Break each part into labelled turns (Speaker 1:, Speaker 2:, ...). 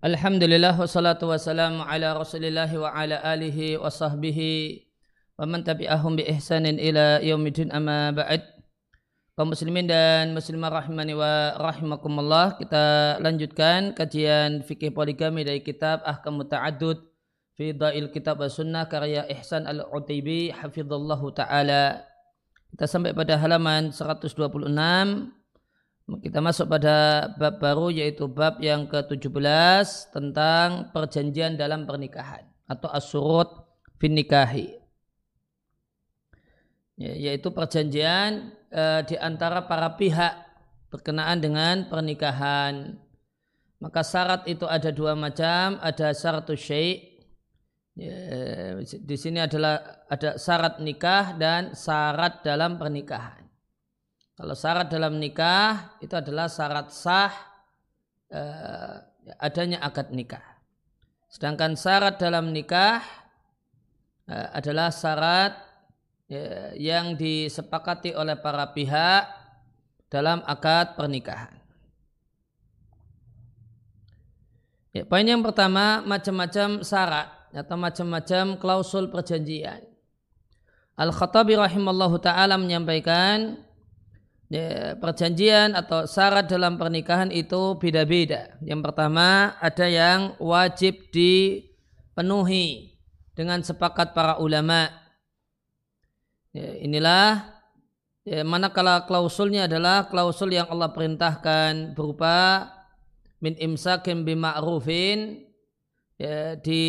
Speaker 1: Alhamdulillah wassalatu wassalamu ala rasulillahi wa ala alihi wa sahbihi wa man tabi'ahum bi ihsanin ila yaumidin amma ba'd. Kaum muslimin dan muslimah rahimani wa rahimakumullah kita lanjutkan kajian fikih poligami dari kitab Ahkam Muta'addud fi Dail Kitab wa Sunnah karya Ihsan Al-Utaibi hafizallahu taala. Kita sampai pada halaman 126 kita masuk pada bab baru yaitu bab yang ke-17 tentang perjanjian dalam pernikahan atau asurut fin nikahi. Ya, yaitu perjanjian e, di antara para pihak berkenaan dengan pernikahan. Maka syarat itu ada dua macam, ada syarat syai' ya, di sini adalah ada syarat nikah dan syarat dalam pernikahan. Kalau syarat dalam nikah itu adalah syarat sah eh, adanya akad nikah. Sedangkan syarat dalam nikah eh, adalah syarat eh, yang disepakati oleh para pihak dalam akad pernikahan. Ya, poin yang pertama macam-macam syarat atau macam-macam klausul perjanjian. Al-Khattabi rahimallahu taala menyampaikan ya, perjanjian atau syarat dalam pernikahan itu beda-beda. Yang pertama ada yang wajib dipenuhi dengan sepakat para ulama. Ya, inilah ya, manakala klausulnya adalah klausul yang Allah perintahkan berupa min imsakim bima'rufin ya, di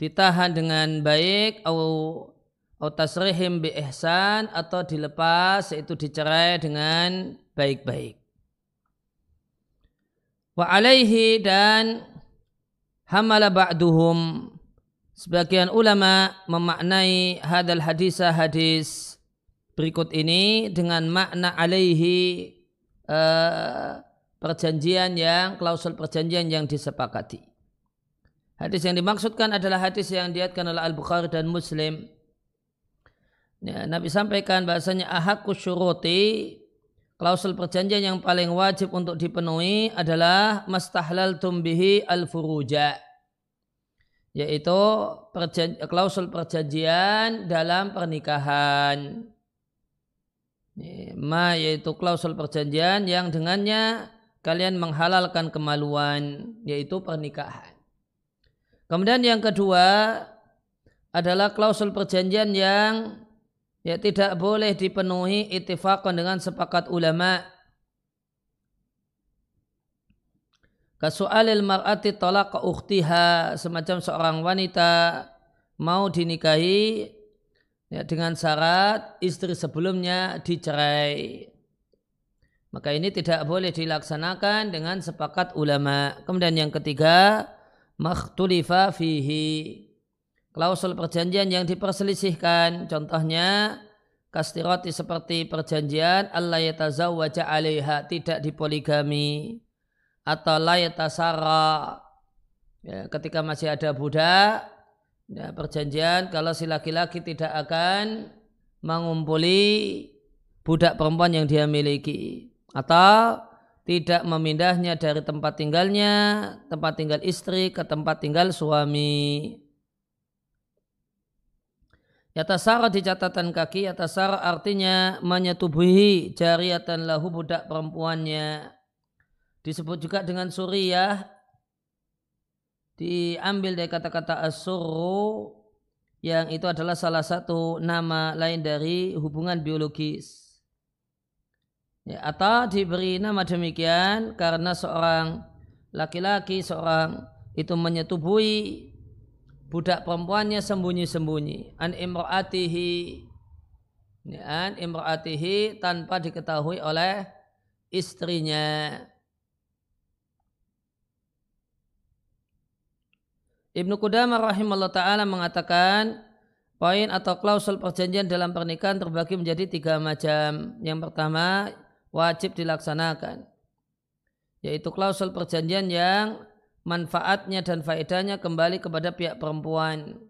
Speaker 1: ditahan dengan baik atau atau tasrihim bi ihsan atau dilepas yaitu dicerai dengan baik-baik. Wa alaihi dan hamala ba'duhum sebagian ulama memaknai hadal hadisah hadis berikut ini dengan makna alaihi uh, perjanjian yang klausul perjanjian yang disepakati. Hadis yang dimaksudkan adalah hadis yang diatkan oleh Al-Bukhari dan Muslim Ya, Nabi sampaikan bahasanya ahakku syuruti. Klausul perjanjian yang paling wajib untuk dipenuhi adalah mastahlal tumbihi al furuja yaitu klausul perjanjian dalam pernikahan. Ya, ma yaitu klausul perjanjian yang dengannya kalian menghalalkan kemaluan yaitu pernikahan. Kemudian yang kedua adalah klausul perjanjian yang ya tidak boleh dipenuhi ittifaqan dengan sepakat ulama. Kasu'alil mar'ati talaq ukhtiha semacam seorang wanita mau dinikahi ya, dengan syarat istri sebelumnya dicerai. Maka ini tidak boleh dilaksanakan dengan sepakat ulama. Kemudian yang ketiga makhtulifa fihi klausul perjanjian yang diperselisihkan. Contohnya kastiroti seperti perjanjian Allah yatazawwaja alaiha tidak dipoligami. Atau la yatasara ya, ketika masih ada budak ya, perjanjian kalau si laki-laki tidak akan mengumpuli budak perempuan yang dia miliki. Atau tidak memindahnya dari tempat tinggalnya tempat tinggal istri ke tempat tinggal suami Yatasara di catatan kaki, yatasara artinya menyetubuhi jariatan lahu budak perempuannya. Disebut juga dengan suriyah, diambil dari kata-kata asuru, yang itu adalah salah satu nama lain dari hubungan biologis. Ya, atau diberi nama demikian karena seorang laki-laki, seorang itu menyetubuhi budak perempuannya sembunyi-sembunyi. An imraatihi. An imraatihi tanpa diketahui oleh istrinya. Ibnu Qudamah rahimahullah ta'ala mengatakan poin atau klausul perjanjian dalam pernikahan terbagi menjadi tiga macam. Yang pertama wajib dilaksanakan yaitu klausul perjanjian yang manfaatnya dan faedahnya kembali kepada pihak perempuan.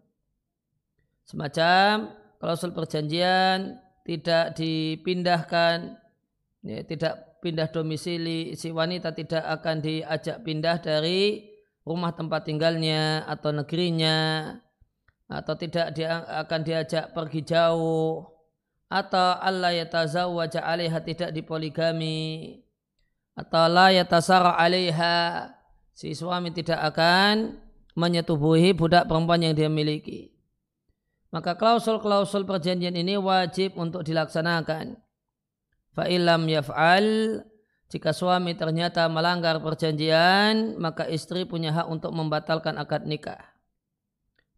Speaker 1: Semacam klausul perjanjian tidak dipindahkan, ya, tidak pindah domisili si wanita tidak akan diajak pindah dari rumah tempat tinggalnya atau negerinya atau tidak dia akan diajak pergi jauh atau Allah yatazawwaja alaiha tidak dipoligami atau la yatasara alaiha si suami tidak akan menyetubuhi budak perempuan yang dia miliki. Maka klausul-klausul perjanjian ini wajib untuk dilaksanakan. Fa'ilam yaf'al jika suami ternyata melanggar perjanjian maka istri punya hak untuk membatalkan akad nikah.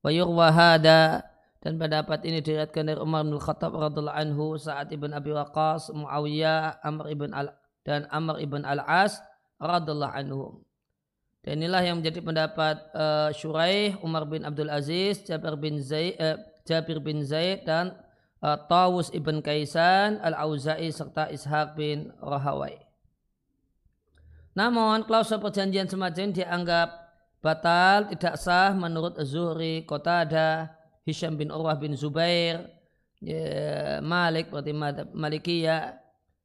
Speaker 1: Wa wahada dan pendapat ini diriatkan dari Umar bin Khattab radhiallahu anhu saat ibn Abi Waqqas, Muawiyah, Amr ibn Al dan Amr ibn Al-As radhiallahu anhum. Dan inilah yang menjadi pendapat uh, Shuraih, Umar bin Abdul Aziz, Jabir bin Zaid, uh, Jabir bin Zaid dan uh, Tawus ibn Kaisan, Al-Auza'i serta Ishaq bin Rahawai. Namun klausul perjanjian semacam ini dianggap batal tidak sah menurut Zuhri ada Hisham bin Urwah bin Zubair ya, Malik berarti Malikiyah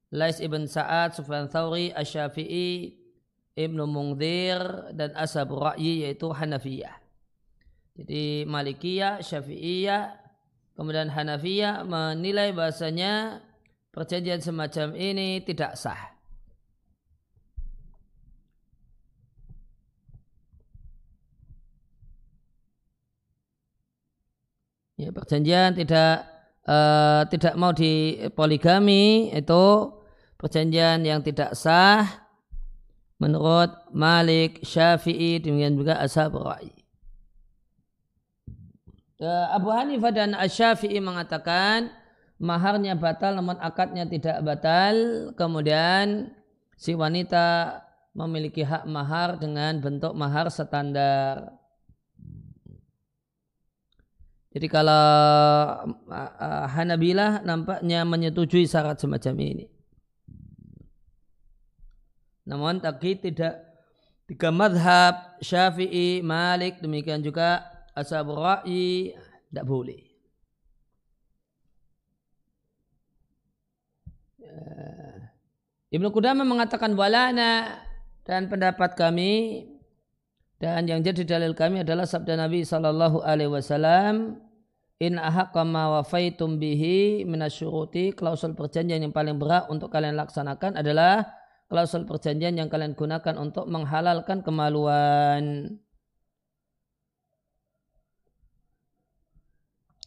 Speaker 1: Lais ibn Sa'ad Sufyan Thawri Asyafi'i Ibnu Mungdir dan Ashabu Ra'yi yaitu Hanafiyah. Jadi Malikiyah, Syafi'iyah kemudian Hanafiyah menilai bahasanya perjanjian semacam ini tidak sah. Ya, perjanjian tidak uh, tidak mau dipoligami itu perjanjian yang tidak sah menurut Malik, Syafi'i demikian juga Ashab Ra'i. Uh, Abu Hanifah dan Asy-Syafi'i mengatakan maharnya batal namun akadnya tidak batal. Kemudian si wanita memiliki hak mahar dengan bentuk mahar standar. Jadi kalau Hanabilah nampaknya menyetujui syarat semacam ini. Namun taki tidak tiga madhab Syafi'i, Malik, demikian juga Ashab Ra'i tidak boleh. Ya. Ibnu Qudamah mengatakan walana dan pendapat kami dan yang jadi dalil kami adalah sabda Nabi Sallallahu Alaihi Wasallam in ahaqqa ma wafaitum bihi minasyuruti klausul perjanjian yang paling berat untuk kalian laksanakan adalah klausul perjanjian yang kalian gunakan untuk menghalalkan kemaluan.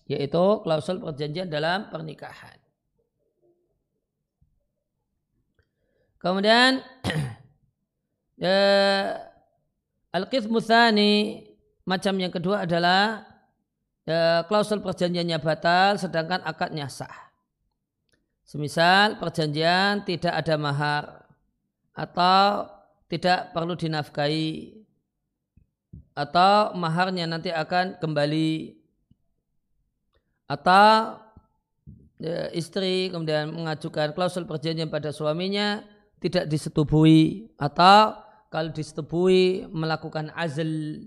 Speaker 1: Yaitu klausul perjanjian dalam pernikahan. Kemudian ya, al-qismu macam yang kedua adalah ya, klausul perjanjiannya batal sedangkan akadnya sah. Semisal perjanjian tidak ada mahar atau tidak perlu dinafkahi. Atau maharnya nanti akan kembali. Atau ya, istri kemudian mengajukan klausul perjanjian pada suaminya tidak disetubui. Atau kalau disetubui melakukan azl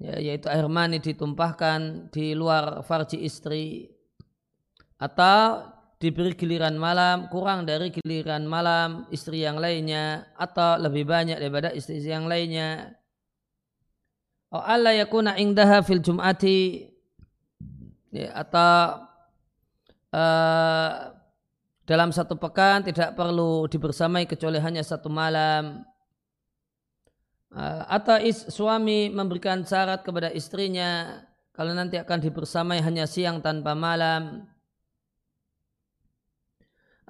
Speaker 1: ya, yaitu air mani ditumpahkan di luar farji istri. Atau diberi giliran malam kurang dari giliran malam istri yang lainnya atau lebih banyak daripada istri yang lainnya. Oh Allah yakuna ingdaha fil jum'ati ya, atau uh, dalam satu pekan tidak perlu dibersamai kecuali hanya satu malam. Ah, atau is, suami memberikan syarat kepada istrinya kalau nanti akan dibersamai hanya siang tanpa malam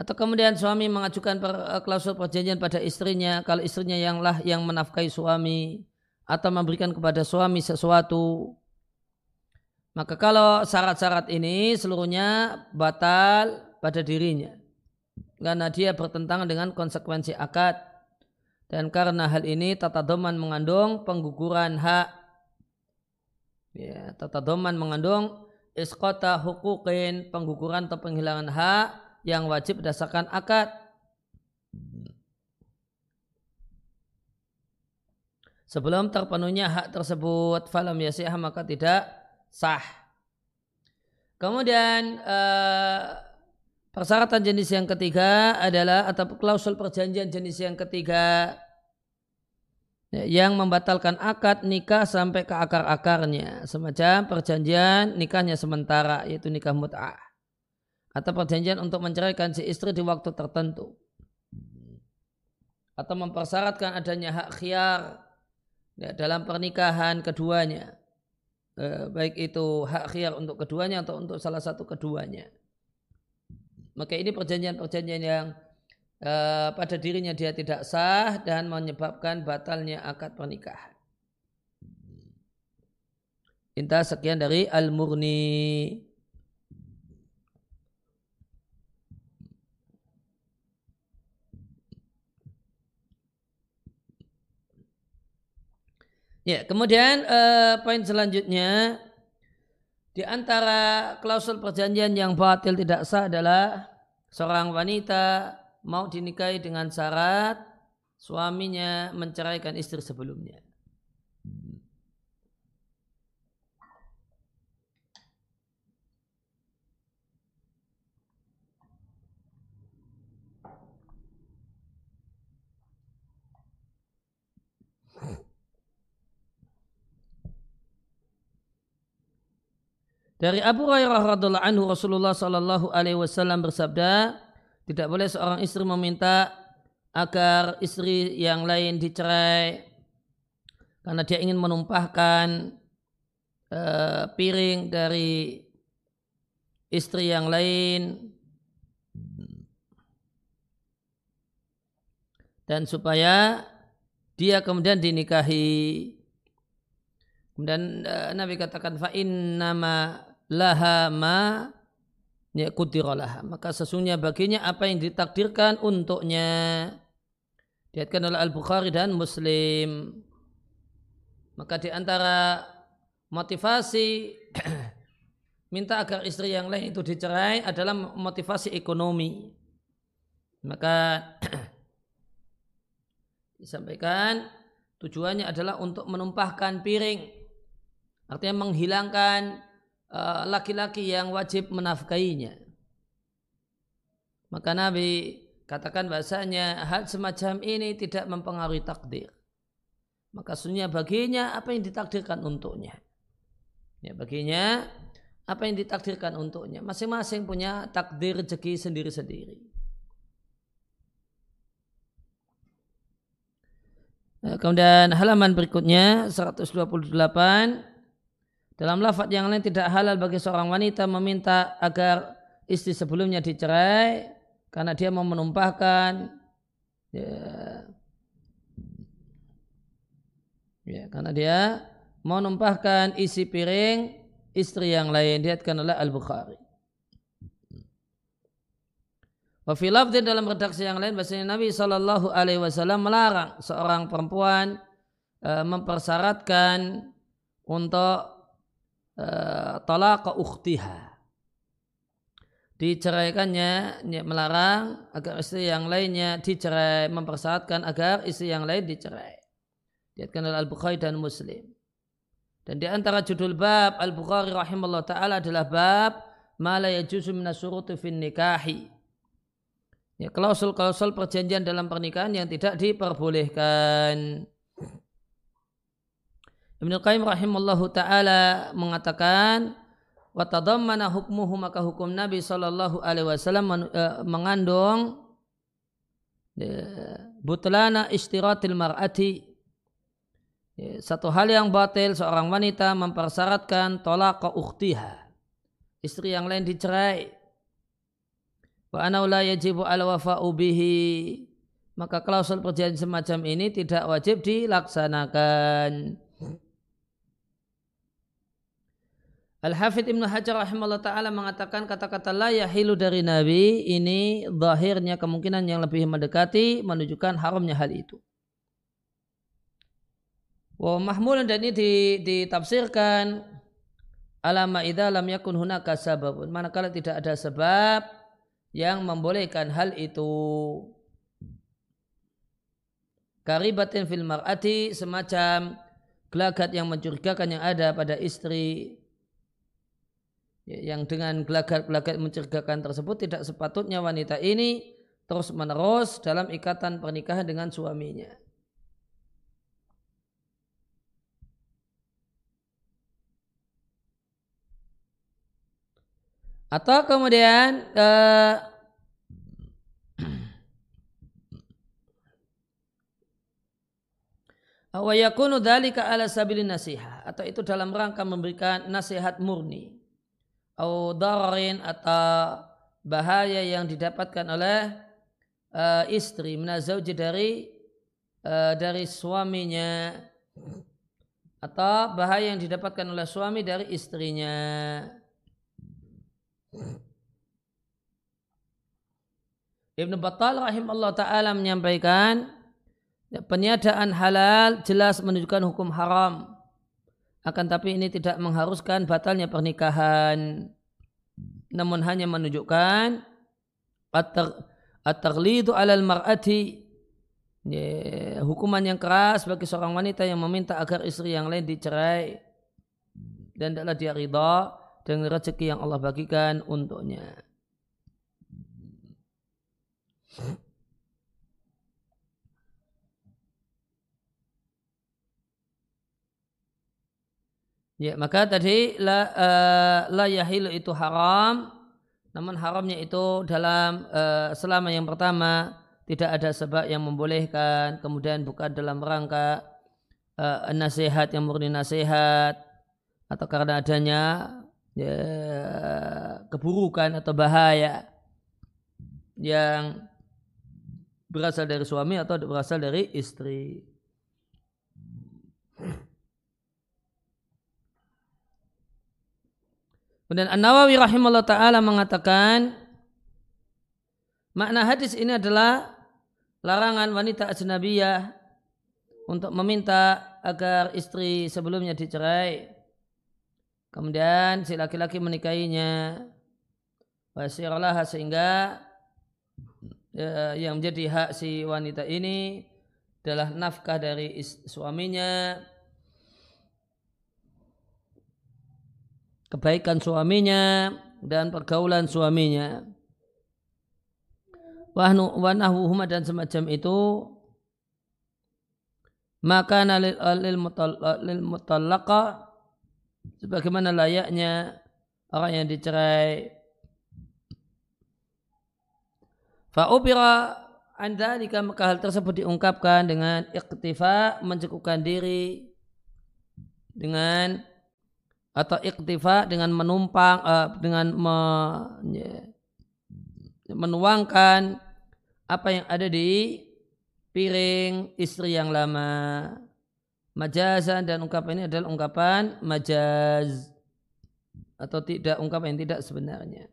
Speaker 1: atau kemudian suami mengajukan per, eh, klausul perjanjian pada istrinya kalau istrinya yang lah yang menafkahi suami atau memberikan kepada suami sesuatu. Maka kalau syarat-syarat ini seluruhnya batal pada dirinya. Karena dia bertentangan dengan konsekuensi akad. Dan karena hal ini tata doman mengandung pengguguran hak. Ya, tata doman mengandung iskota hukukin pengguguran atau penghilangan hak yang wajib berdasarkan akad. Sebelum terpenuhnya hak tersebut falam yasihah maka tidak sah. Kemudian uh, Persyaratan jenis yang ketiga adalah atau klausul perjanjian jenis yang ketiga ya, yang membatalkan akad nikah sampai ke akar-akarnya. Semacam perjanjian nikahnya sementara yaitu nikah mut'ah atau perjanjian untuk menceraikan si istri di waktu tertentu atau mempersyaratkan adanya hak khiar ya, dalam pernikahan keduanya eh, baik itu hak khiar untuk keduanya atau untuk salah satu keduanya maka ini perjanjian-perjanjian yang uh, pada dirinya dia tidak sah dan menyebabkan batalnya akad pernikahan. Inta sekian dari Al-Murni. Ya, kemudian uh, poin selanjutnya di antara klausul perjanjian yang batil tidak sah adalah seorang wanita mau dinikahi dengan syarat suaminya menceraikan istri sebelumnya. Dari Abu Hurairah radhiallahu anhu Rasulullah sallallahu alaihi wasallam bersabda, tidak boleh seorang istri meminta agar istri yang lain dicerai karena dia ingin menumpahkan uh, piring dari istri yang lain dan supaya dia kemudian dinikahi. Kemudian uh, Nabi katakan fa nama laha ma ya kudiralah maka sesungguhnya baginya apa yang ditakdirkan untuknya. Diatkan oleh Al-Bukhari dan Muslim. Maka di antara motivasi minta agar istri yang lain itu dicerai adalah motivasi ekonomi. Maka disampaikan tujuannya adalah untuk menumpahkan piring. Artinya menghilangkan Eh, laki-laki yang wajib menafkainya. Maka Nabi katakan bahasanya hal semacam ini tidak mempengaruhi takdir. Maka sunnah baginya apa yang ditakdirkan untuknya. Ya, baginya apa yang ditakdirkan untuknya. Masing-masing punya takdir rezeki sendiri-sendiri. Nah, kemudian halaman berikutnya 128 dalam lafaz yang lain tidak halal bagi seorang wanita meminta agar istri sebelumnya dicerai karena dia mau menumpahkan ya, ya karena dia mau menumpahkan isi piring istri yang lain diatkan oleh Al-Bukhari. Wafilafdin dalam redaksi yang lain bahasanya Nabi Shallallahu Alaihi Wasallam melarang seorang perempuan e, mempersyaratkan untuk Eh, talaq ukhtiha. Diceraikannya melarang agar istri yang lainnya dicerai mempersyaratkan agar istri yang lain dicerai. Diatkan oleh Al-Bukhari dan Muslim. Dan di antara judul bab Al-Bukhari rahimahullah taala adalah bab ma la yajuzu fin nikahi. Ya klausul-klausul perjanjian dalam pernikahan yang tidak diperbolehkan Ibnu Qayyim rahimallahu taala mengatakan wa tadammana hukmuhu maka hukum Nabi sallallahu alaihi wasallam eh, mengandung ya, butlana istiratil mar'ati. Ya, satu hal yang batil seorang wanita mempersyaratkan tolak ukhtiha. Istri yang lain dicerai. Wa anau la yajibu al wafa'u bihi. Maka klausul perjanjian semacam ini tidak wajib dilaksanakan Al-Hafidh Ibnu Hajar rahimahullah ta'ala mengatakan kata-kata la yahilu dari Nabi ini zahirnya kemungkinan yang lebih mendekati menunjukkan haramnya hal itu. Wa mahmul dan ini ditafsirkan alama idza lam yakun hunaka sababun. Manakala tidak ada sebab yang membolehkan hal itu. Karibatin fil mar'ati semacam gelagat yang mencurigakan yang ada pada istri yang dengan gelagat-gelagat mencurigakan tersebut tidak sepatutnya wanita ini terus menerus dalam ikatan pernikahan dengan suaminya. Atau kemudian uh, wa yakunu dzalika ala sabilin nasihat atau itu dalam rangka memberikan nasihat murni atau dararin atau bahaya yang didapatkan oleh uh, istri minazauji dari uh, dari suaminya atau bahaya yang didapatkan oleh suami dari istrinya Ibnu Battal rahimahullah ta'ala menyampaikan ya, peniadaan halal jelas menunjukkan hukum haram. Akan tapi ini tidak mengharuskan batalnya pernikahan. Namun hanya menunjukkan at-taghlidu alal mar'ati ya, hukuman yang keras bagi seorang wanita yang meminta agar istri yang lain dicerai dan tidaklah dia ridha dengan rezeki yang Allah bagikan untuknya. Ya, maka tadi la, uh, la yahilu itu haram, namun haramnya itu dalam uh, selama yang pertama tidak ada sebab yang membolehkan, kemudian bukan dalam rangka uh, nasihat yang murni nasihat atau karena adanya ya, keburukan atau bahaya yang berasal dari suami atau berasal dari istri. Kemudian An-Nawawi rahimahullah ta'ala mengatakan makna hadis ini adalah larangan wanita ajnabiyah untuk meminta agar istri sebelumnya dicerai Kemudian si laki-laki menikahinya. Wasiralah sehingga ya, yang menjadi hak si wanita ini adalah nafkah dari suaminya, kebaikan suaminya dan pergaulan suaminya. Wahnu wanahuhuma dan semacam itu maka lil mutallaqa sebagaimana layaknya orang yang dicerai Fa'ubira andalika maka hal tersebut diungkapkan dengan iktifa mencukupkan diri dengan atau iktifa dengan menumpang uh, dengan me, menuangkan apa yang ada di piring istri yang lama majazan dan ungkapan ini adalah ungkapan majaz atau tidak ungkapan yang tidak sebenarnya.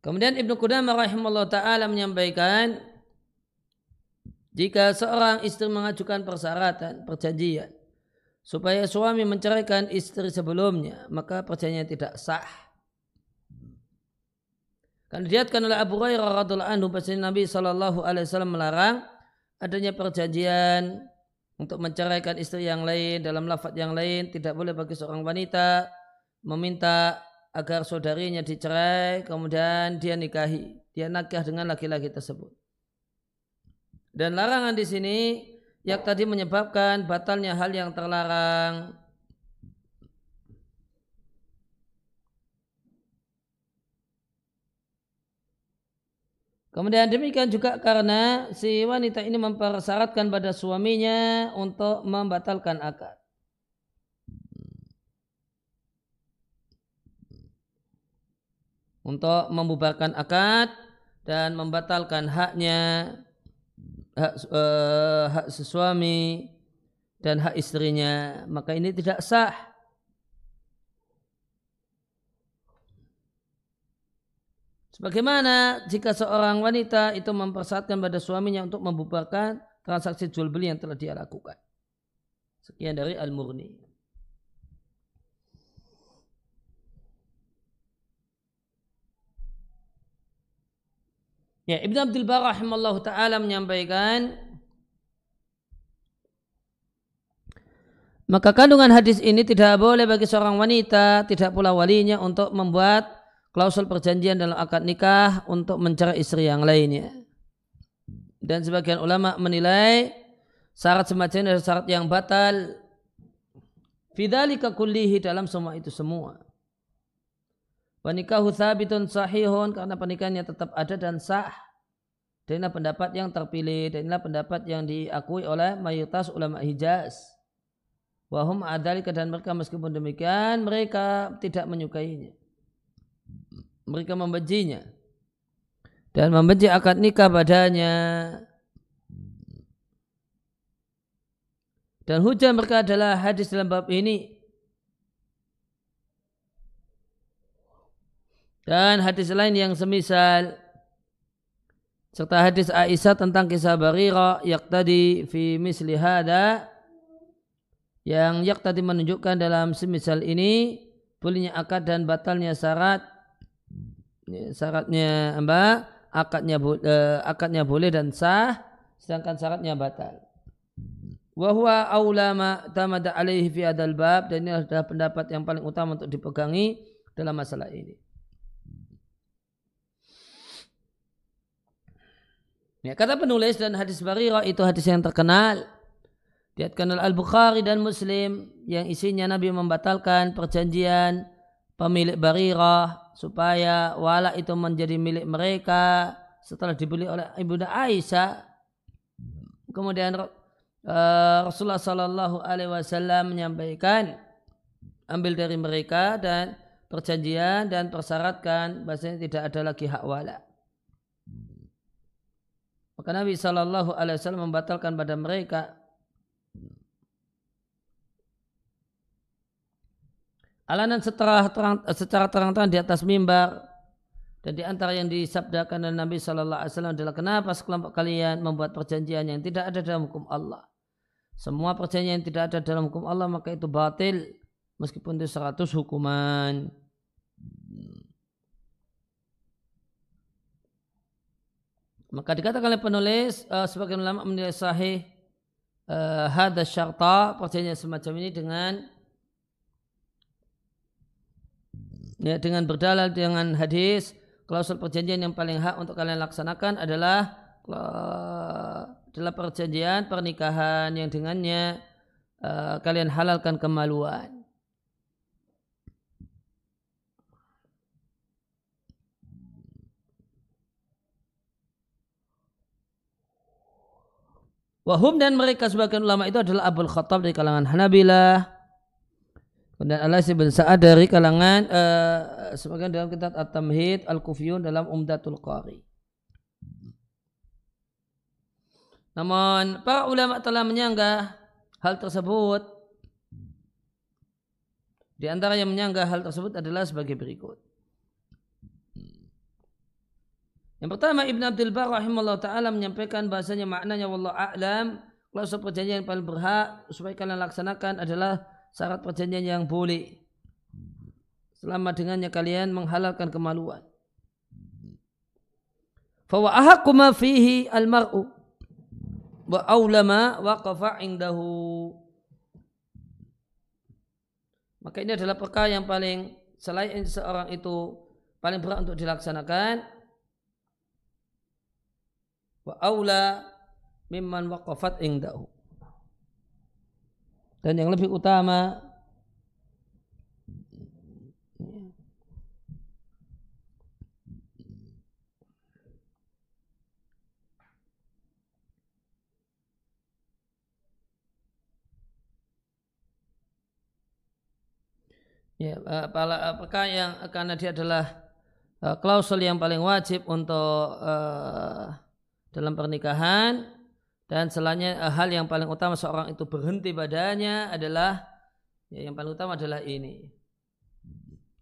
Speaker 1: Kemudian Ibnu Qudamah rahimahullah ta'ala menyampaikan jika seorang istri mengajukan persyaratan, perjanjian supaya suami menceraikan istri sebelumnya, maka perjanjian tidak sah. Kan dilihatkan oleh Abu Hurairah radhiallahu anhu bahwa Nabi Shallallahu alaihi wasallam melarang adanya perjanjian untuk menceraikan istri yang lain dalam lafaz yang lain tidak boleh bagi seorang wanita meminta agar saudarinya dicerai kemudian dia nikahi dia nakah dengan laki-laki tersebut dan larangan di sini yang tadi menyebabkan batalnya hal yang terlarang Kemudian demikian juga karena si wanita ini mempersyaratkan pada suaminya untuk membatalkan akad. Untuk membubarkan akad dan membatalkan haknya hak, uh, hak suami dan hak istrinya maka ini tidak sah Bagaimana jika seorang wanita itu mempersyaratkan pada suaminya untuk membubarkan transaksi jual beli yang telah dia lakukan? Sekian dari Al-Murni. Ya, Ibn Abdul Bar rahimahullah ta'ala menyampaikan Maka kandungan hadis ini tidak boleh bagi seorang wanita, tidak pula walinya untuk membuat klausul perjanjian dalam akad nikah untuk mencari istri yang lainnya. Dan sebagian ulama menilai syarat semacam ini adalah syarat yang batal Fidalika kullihi dalam semua itu semua. Wanikahu thabitun sahihun karena pernikahannya tetap ada dan sah. Dan inilah pendapat yang terpilih dan inilah pendapat yang diakui oleh mayoritas ulama Hijaz. Wahum adalika dan mereka meskipun demikian mereka tidak menyukainya. Mereka membencinya. Dan membenci akad nikah padanya. Dan hujah mereka adalah hadis dalam bab ini. Dan hadis lain yang semisal. Serta hadis Aisyah tentang kisah Barira tadi fi misli hada yang yak tadi menunjukkan dalam semisal ini bolehnya akad dan batalnya syarat. Syaratnya apa? Akadnya uh, akadnya boleh dan sah sedangkan syaratnya batal. Wahwa aulama tamada alaihi fi adal bab. Dan ini adalah pendapat yang paling utama untuk dipegangi dalam masalah ini Ya, kata penulis dan hadis Barira itu hadis yang terkenal Diatkan oleh Al-Bukhari dan Muslim yang isinya Nabi membatalkan perjanjian pemilik Barirah supaya wala itu menjadi milik mereka setelah dibeli oleh Ibunda Aisyah. Kemudian uh, Rasulullah Sallallahu Alaihi Wasallam menyampaikan ambil dari mereka dan perjanjian dan persyaratkan bahasanya tidak ada lagi hak wala. Maka Nabi Sallallahu Alaihi Wasallam membatalkan pada mereka Alanan setelah terang, secara terang-terangan di atas mimbar dan di antara yang disabdakan oleh Nabi Shallallahu Alaihi Wasallam adalah kenapa sekelompok kalian membuat perjanjian yang tidak ada dalam hukum Allah. Semua perjanjian yang tidak ada dalam hukum Allah maka itu batil meskipun itu seratus hukuman. Maka dikatakan oleh penulis uh, sebagian ulama menilai sahih uh, hadas syarta perjanjian semacam ini dengan ya, dengan berdalal dengan hadis klausul perjanjian yang paling hak untuk kalian laksanakan adalah adalah perjanjian pernikahan yang dengannya uh, kalian halalkan kemaluan. Wahum dan mereka sebagian ulama itu adalah Abul Khattab dari kalangan Hanabilah, dan Alas bin Sa'ad dari kalangan uh, sebagian dalam kitab At-Tamhid Al-Kufiyun dalam Umdatul Qari. Namun para ulama telah menyanggah hal tersebut. Di antara yang menyanggah hal tersebut adalah sebagai berikut. Yang pertama Ibn Abdul Bar rahimahullah ta'ala menyampaikan bahasanya maknanya Wallah a'lam kalau perjanjian yang paling berhak supaya kalian laksanakan adalah syarat perjanjian yang boleh selama dengannya kalian menghalalkan kemaluan. Fawa ahakku ma fihi almar'u wa aulama waqafa indahu. Maka ini adalah perkara yang paling selain seorang itu paling berat untuk dilaksanakan. Wa aula mimman waqafat indahu dan yang lebih utama Ya, apakah yang karena dia adalah uh, klausul yang paling wajib untuk uh, dalam pernikahan dan selainnya eh, hal yang paling utama seorang itu berhenti padanya adalah ya, yang paling utama adalah ini.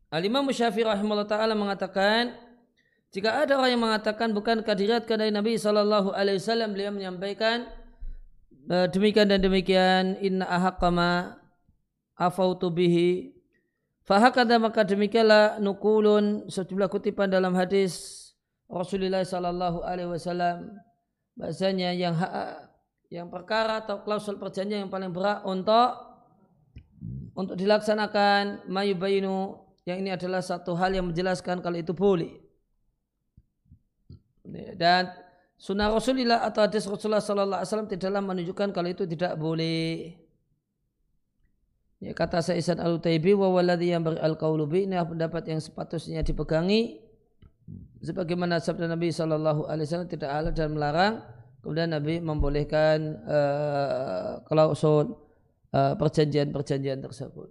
Speaker 1: Al-Imam rahimahullah taala mengatakan jika ada orang yang mengatakan bukan kadirat dari Nabi sallallahu alaihi wasallam beliau menyampaikan eh, demikian dan demikian inna ahaqqama afautu bihi fahakada maka demikianlah nukulun sejumlah kutipan dalam hadis Rasulullah sallallahu alaihi wasallam bahasanya yang hak, yang perkara atau klausul perjanjian yang paling berat untuk untuk dilaksanakan mayubayinu yang ini adalah satu hal yang menjelaskan kalau itu boleh. Dan sunnah Rasulullah atau hadis Rasulullah Sallallahu Alaihi Wasallam tidaklah menunjukkan kalau itu tidak boleh. Ya, kata Saisan al-Utaibi wa walladhi yang al qaulubi ini pendapat yang sepatutnya dipegangi sebagaimana sabda Nabi sallallahu alaihi wasallam tidak halal dan melarang kemudian Nabi membolehkan uh, klausul uh, perjanjian-perjanjian tersebut.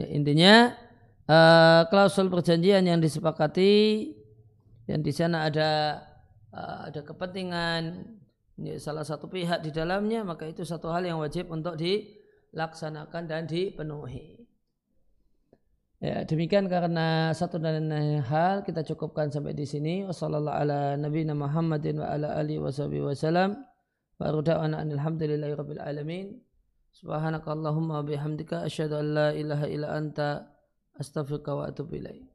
Speaker 1: Ya, intinya uh, klausul perjanjian yang disepakati yang di sana ada uh, ada kepentingan ya, salah satu pihak di dalamnya maka itu satu hal yang wajib untuk dilaksanakan dan dipenuhi. Ya, demikian karena satu dan lain hal kita cukupkan sampai di sini. Wassalamualaikum Muhammadin wa ala alihi wasallam. Wa. Subhanakallahumma bihamdika asyhadu an la ilaha illa anta astaghfiruka wa atubu ilaik.